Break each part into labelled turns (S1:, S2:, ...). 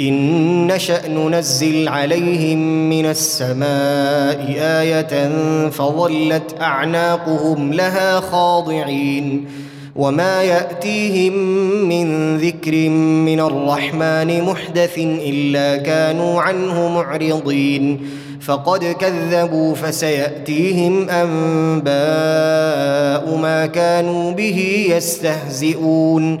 S1: إن نشأ ننزل عليهم من السماء آية فظلت أعناقهم لها خاضعين وما يأتيهم من ذكر من الرحمن محدث إلا كانوا عنه معرضين فقد كذبوا فسيأتيهم أنباء ما كانوا به يستهزئون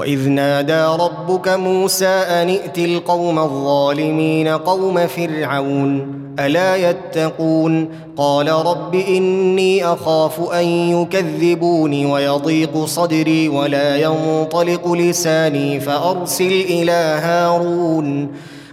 S1: واذ نادى ربك موسى ان ائت القوم الظالمين قوم فرعون الا يتقون قال رب اني اخاف ان يكذبوني ويضيق صدري ولا ينطلق لساني فارسل إلى هارون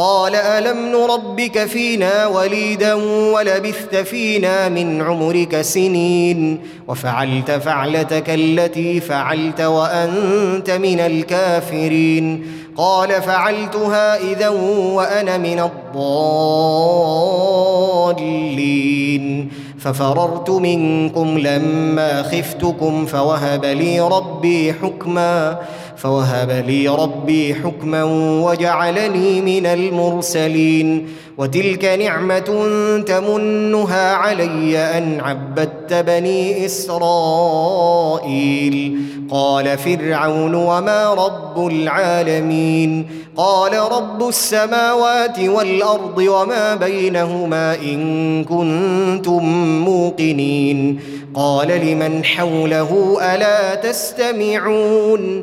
S1: قال ألم نربك فينا وليدا ولبثت فينا من عمرك سنين وفعلت فعلتك التي فعلت وأنت من الكافرين قال فعلتها إذا وأنا من الضالين ففررت منكم لما خفتكم فوهب لي ربي حكما فوهب لي ربي حكما وجعلني من المرسلين وتلك نعمة تمنها علي أن عبدت بني إسرائيل. قال فرعون وما رب العالمين. قال رب السماوات والأرض وما بينهما إن كنتم موقنين. قال لمن حوله ألا تستمعون؟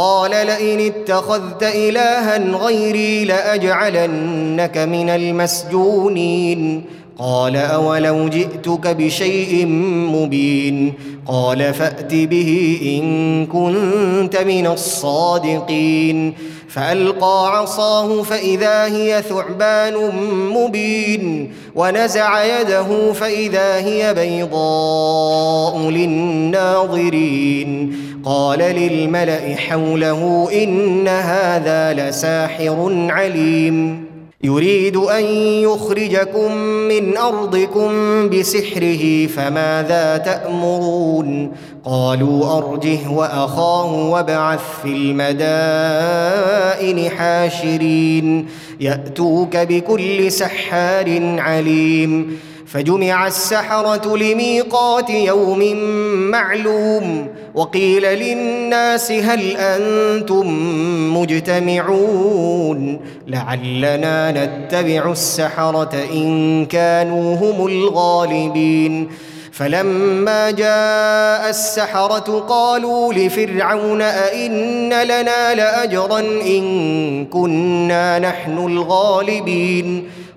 S1: قال لئن اتخذت الها غيري لأجعلنك من المسجونين. قال أولو جئتك بشيء مبين. قال فأت به إن كنت من الصادقين. فألقى عصاه فإذا هي ثعبان مبين ونزع يده فإذا هي بيضاء للناظرين. قال للملأ حوله إن هذا لساحر عليم. يريد أن يخرجكم من أرضكم بسحره فماذا تأمرون؟ قالوا أرجه وأخاه وابعث في المدائن حاشرين. يأتوك بكل سحار عليم. فجمع السحرة لميقات يوم معلوم وقيل للناس هل أنتم مجتمعون لعلنا نتبع السحرة إن كانوا هم الغالبين فلما جاء السحرة قالوا لفرعون أئن لنا لأجرا إن كنا نحن الغالبين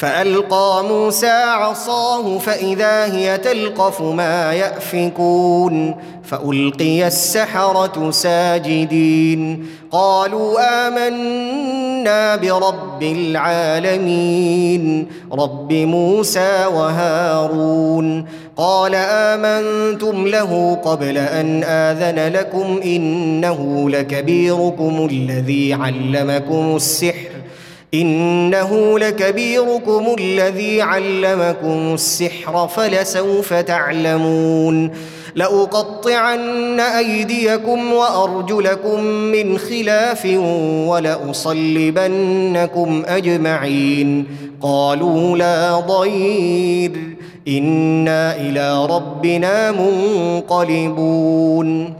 S1: فألقى موسى عصاه فإذا هي تلقف ما يأفكون فألقي السحرة ساجدين قالوا آمنا برب العالمين رب موسى وهارون قال آمنتم له قبل أن آذن لكم إنه لكبيركم الذي علمكم السحر إنه لكبيركم الذي علمكم السحر فلسوف تعلمون. لأقطعن أيديكم وأرجلكم من خلاف ولأصلبنكم أجمعين. قالوا لا ضير إنا إلى ربنا منقلبون.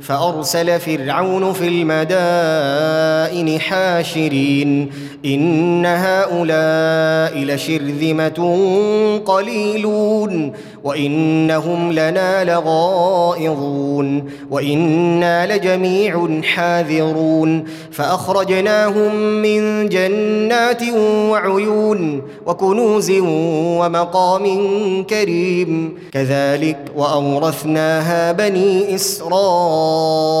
S1: فأرسل فرعون في المدائن حاشرين إن هؤلاء لشرذمة قليلون وإنهم لنا لغائظون وإنا لجميع حاذرون فأخرجناهم من جنات وعيون وكنوز ومقام كريم كذلك وأورثناها بني إسرائيل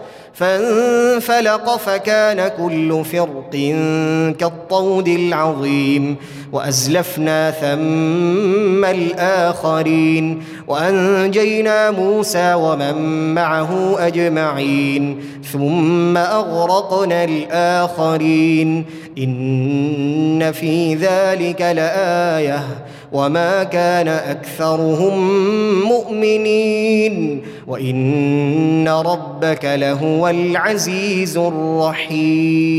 S1: فانفلق فكان كل فرق كالطود العظيم وأزلفنا ثم الآخرين وأنجينا موسى ومن معه أجمعين ثم أغرقنا الآخرين إن في ذلك لآية وما كان اكثرهم مؤمنين وان ربك لهو العزيز الرحيم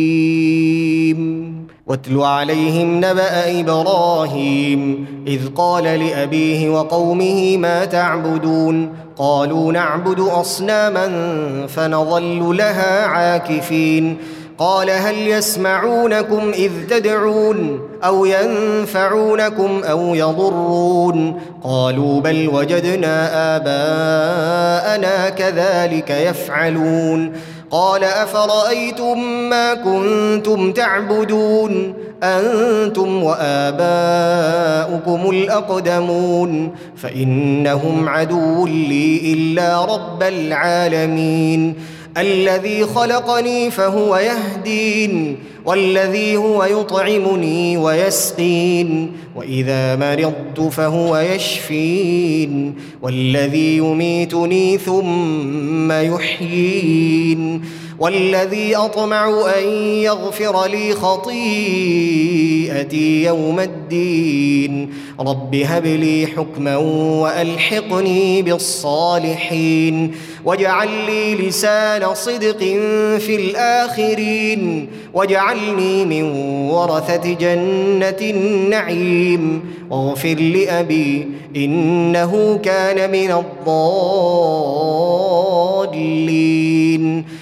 S1: واتل عليهم نبا إبراهيم اذ قال لابيه وقومه ما تعبدون قالوا نعبد اصناما فنظل لها عاكفين قال هل يسمعونكم إذ تدعون أو ينفعونكم أو يضرون قالوا بل وجدنا آباءنا كذلك يفعلون قال أفرأيتم ما كنتم تعبدون أنتم وآباؤكم الأقدمون فإنهم عدو لي إلا رب العالمين الذي خلقني فهو يهدين والذي هو يطعمني ويسقين وإذا مرضت فهو يشفين والذي يميتني ثم يحيين. والذي أطمع أن يغفر لي خطيئتي يوم الدين. رب هب لي حكما وألحقني بالصالحين. واجعل لي لسان صدق في الآخرين. واجعلني من ورثة جنة النعيم. واغفر لأبي إنه كان من الضالين.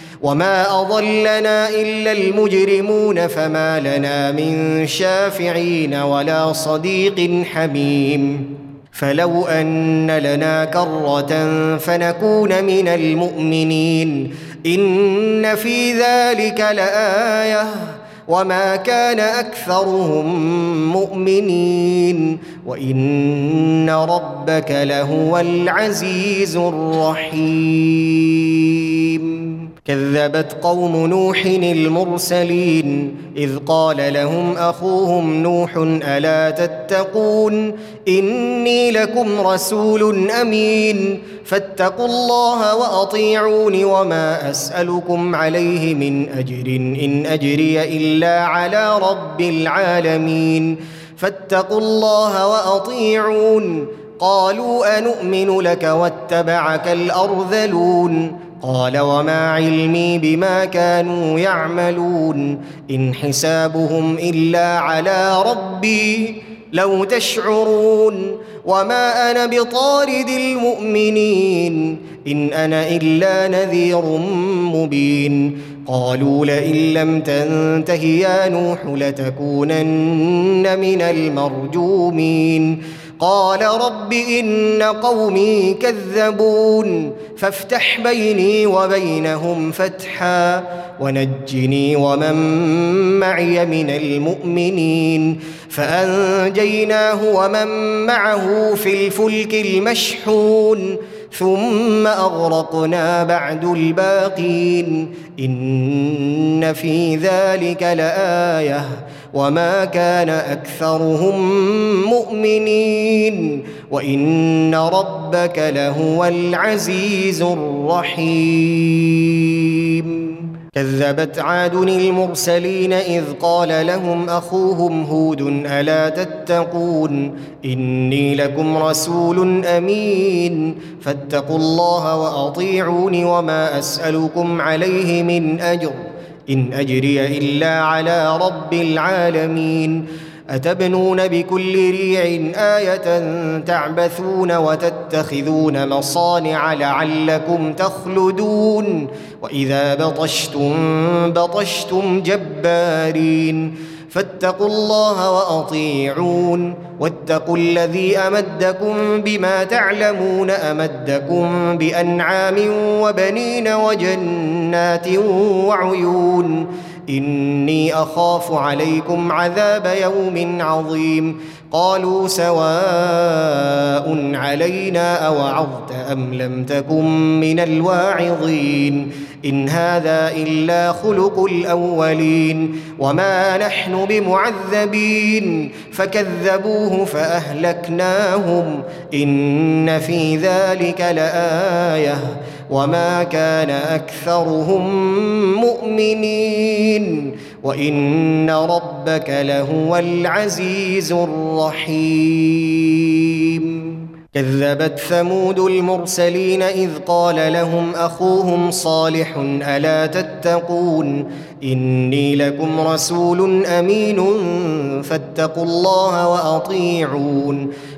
S1: وما اضلنا الا المجرمون فما لنا من شافعين ولا صديق حميم فلو ان لنا كره فنكون من المؤمنين ان في ذلك لايه وما كان اكثرهم مؤمنين وان ربك لهو العزيز الرحيم كذبت قوم نوح المرسلين إذ قال لهم أخوهم نوح ألا تتقون إني لكم رسول أمين فاتقوا الله وأطيعون وما أسألكم عليه من أجر إن أجري إلا على رب العالمين فاتقوا الله وأطيعون قالوا انومن لك واتبعك الأرذلون قال وما علمي بما كانوا يعملون إن حسابهم إلا على ربي لو تشعرون وما أنا بطارد المؤمنين إن أنا إلا نذير مبين قالوا لئن لم تنته يا نوح لتكونن من المرجومين قال رب إن قومي كذبون فافتح بيني وبينهم فتحا ونجني ومن معي من المؤمنين فأنجيناه ومن معه في الفلك المشحون ثم أغرقنا بعد الباقين. إن في ذلك لآية. وما كان أكثرهم مؤمنين. وإن ربك لهو العزيز الرحيم. كذبت عاد المرسلين إذ قال لهم أخوهم هود ألا تتقون؟ إني لكم رسول أمين. فاتقوا الله واطيعون وما أسألكم عليه من أجر إن أجري إلا على رب العالمين. أتبنون بكل ريع آية تعبثون وتتخذون مصانع لعلكم تخلدون وإذا بطشتم بطشتم جبارين فاتقوا الله وأطيعون واتقوا الذي أمدكم بما تعلمون أمدكم بأنعام وبنين وجنات وعيون إني أخاف عليكم عذاب يوم عظيم. قالوا سواء علينا أوعظت أم لم تكن من الواعظين. إن هذا إلا خلق الأولين. وما نحن بمعذبين. فكذبوه فأهلكناهم. إن في ذلك لآية. وما كان اكثرهم مؤمنين وان ربك لهو العزيز الرحيم كذبت ثمود المرسلين اذ قال لهم اخوهم صالح الا تتقون اني لكم رسول امين فاتقوا الله واطيعون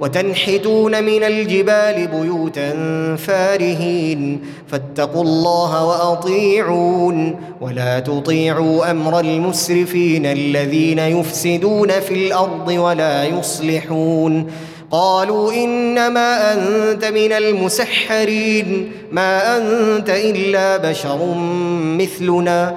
S1: وتنحتون من الجبال بيوتا فارهين فاتقوا الله وأطيعون ولا تطيعوا أمر المسرفين الذين يفسدون في الأرض ولا يصلحون قالوا إنما أنت من المسحرين ما أنت إلا بشر مثلنا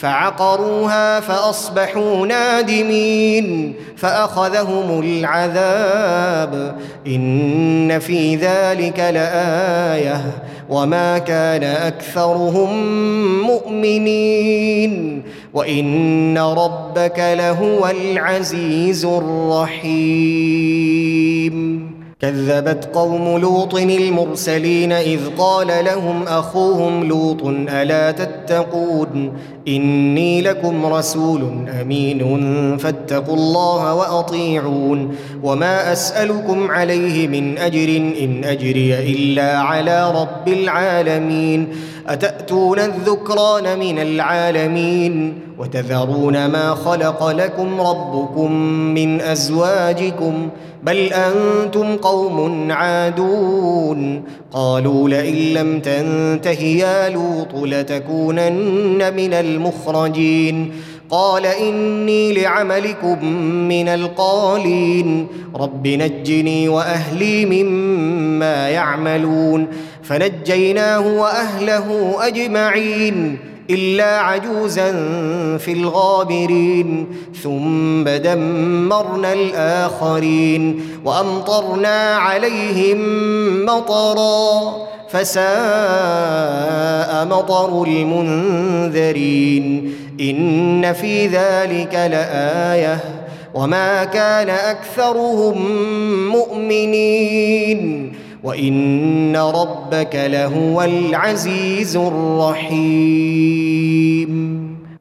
S1: فعقروها فأصبحوا نادمين فأخذهم العذاب إن في ذلك لآية وما كان أكثرهم مؤمنين وإن ربك لهو العزيز الرحيم كذبت قوم لوط المرسلين إذ قال لهم أخوهم لوط ألا تتقون إني لكم رسول أمين فاتقوا الله وأطيعون وما أسألكم عليه من أجر إن أجري إلا على رب العالمين أتأتون الذكران من العالمين وتذرون ما خلق لكم ربكم من أزواجكم بل أنتم قوم عادون قالوا لئن لم تنته يا لوط لتكونن من المخرجين قال إني لعملكم من القالين رب نجني وأهلي مما يعملون فنجيناه وأهله أجمعين إلا عجوزا في الغابرين ثم دمرنا الآخرين وأمطرنا عليهم مطرا فساء مطر المنذرين. إن في ذلك لآية وما كان أكثرهم مؤمنين. وإن ربك لهو العزيز الرحيم.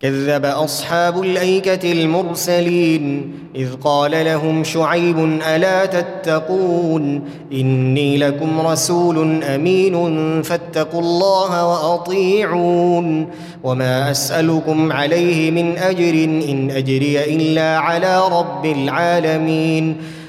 S1: كذب أصحاب الأيكة المرسلين إذ قال لهم شعيب ألا تتقون؟ إني لكم رسول أمين فاتقوا الله وأطيعون. وما أسألكم عليه من أجر إن أجري إلا على رب العالمين.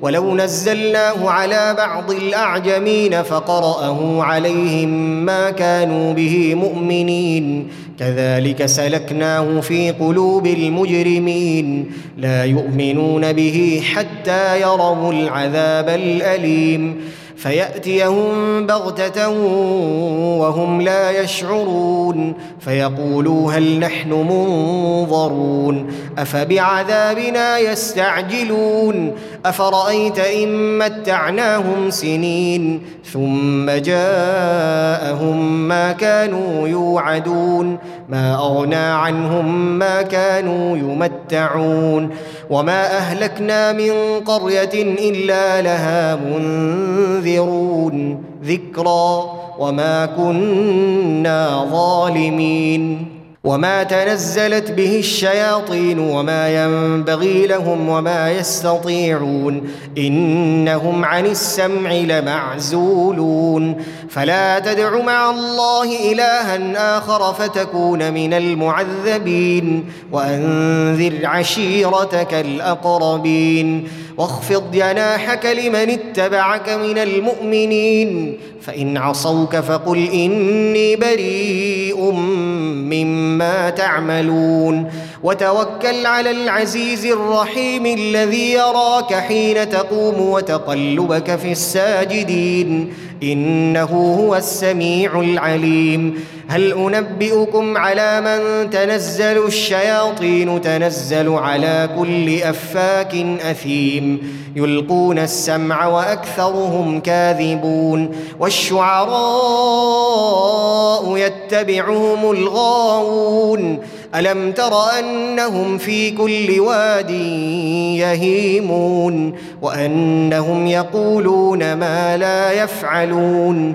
S1: ولو نزلناه على بعض الأعجمين فقرأه عليهم ما كانوا به مؤمنين. كذلك سلكناه في قلوب المجرمين. لا يؤمنون به حتى يروا العذاب الأليم. فيأتيهم بغتة وهم لا يشعرون فيقولوا هل نحن منظرون أفبعذابنا يستعجلون أفرأيت إن متعناهم سنين ثم جاءهم ما كانوا يوعدون ما أغنى عنهم ما كانوا يمتعون وما اهلكنا من قريه الا لها منذرون ذكرى وما كنا ظالمين وما تنزلت به الشياطين وما ينبغي لهم وما يستطيعون انهم عن السمع لمعزولون فلا تدع مع الله الها اخر فتكون من المعذبين وانذر عشيرتك الاقربين واخفض جناحك لمن اتبعك من المؤمنين فإن عصوك فقل إني بريء مما تعملون وتوكل على العزيز الرحيم الذي يراك حين تقوم وتقلبك في الساجدين إنه هو السميع العليم هل أنبئكم على من تنزل الشياطين تنزل على كل أفاك أثيم يلقون السمع وأكثرهم كاذبون والشعراء يتبعهم الغاوون ألم تر أنهم في كل واد يهيمون وأنهم يقولون ما لا يفعلون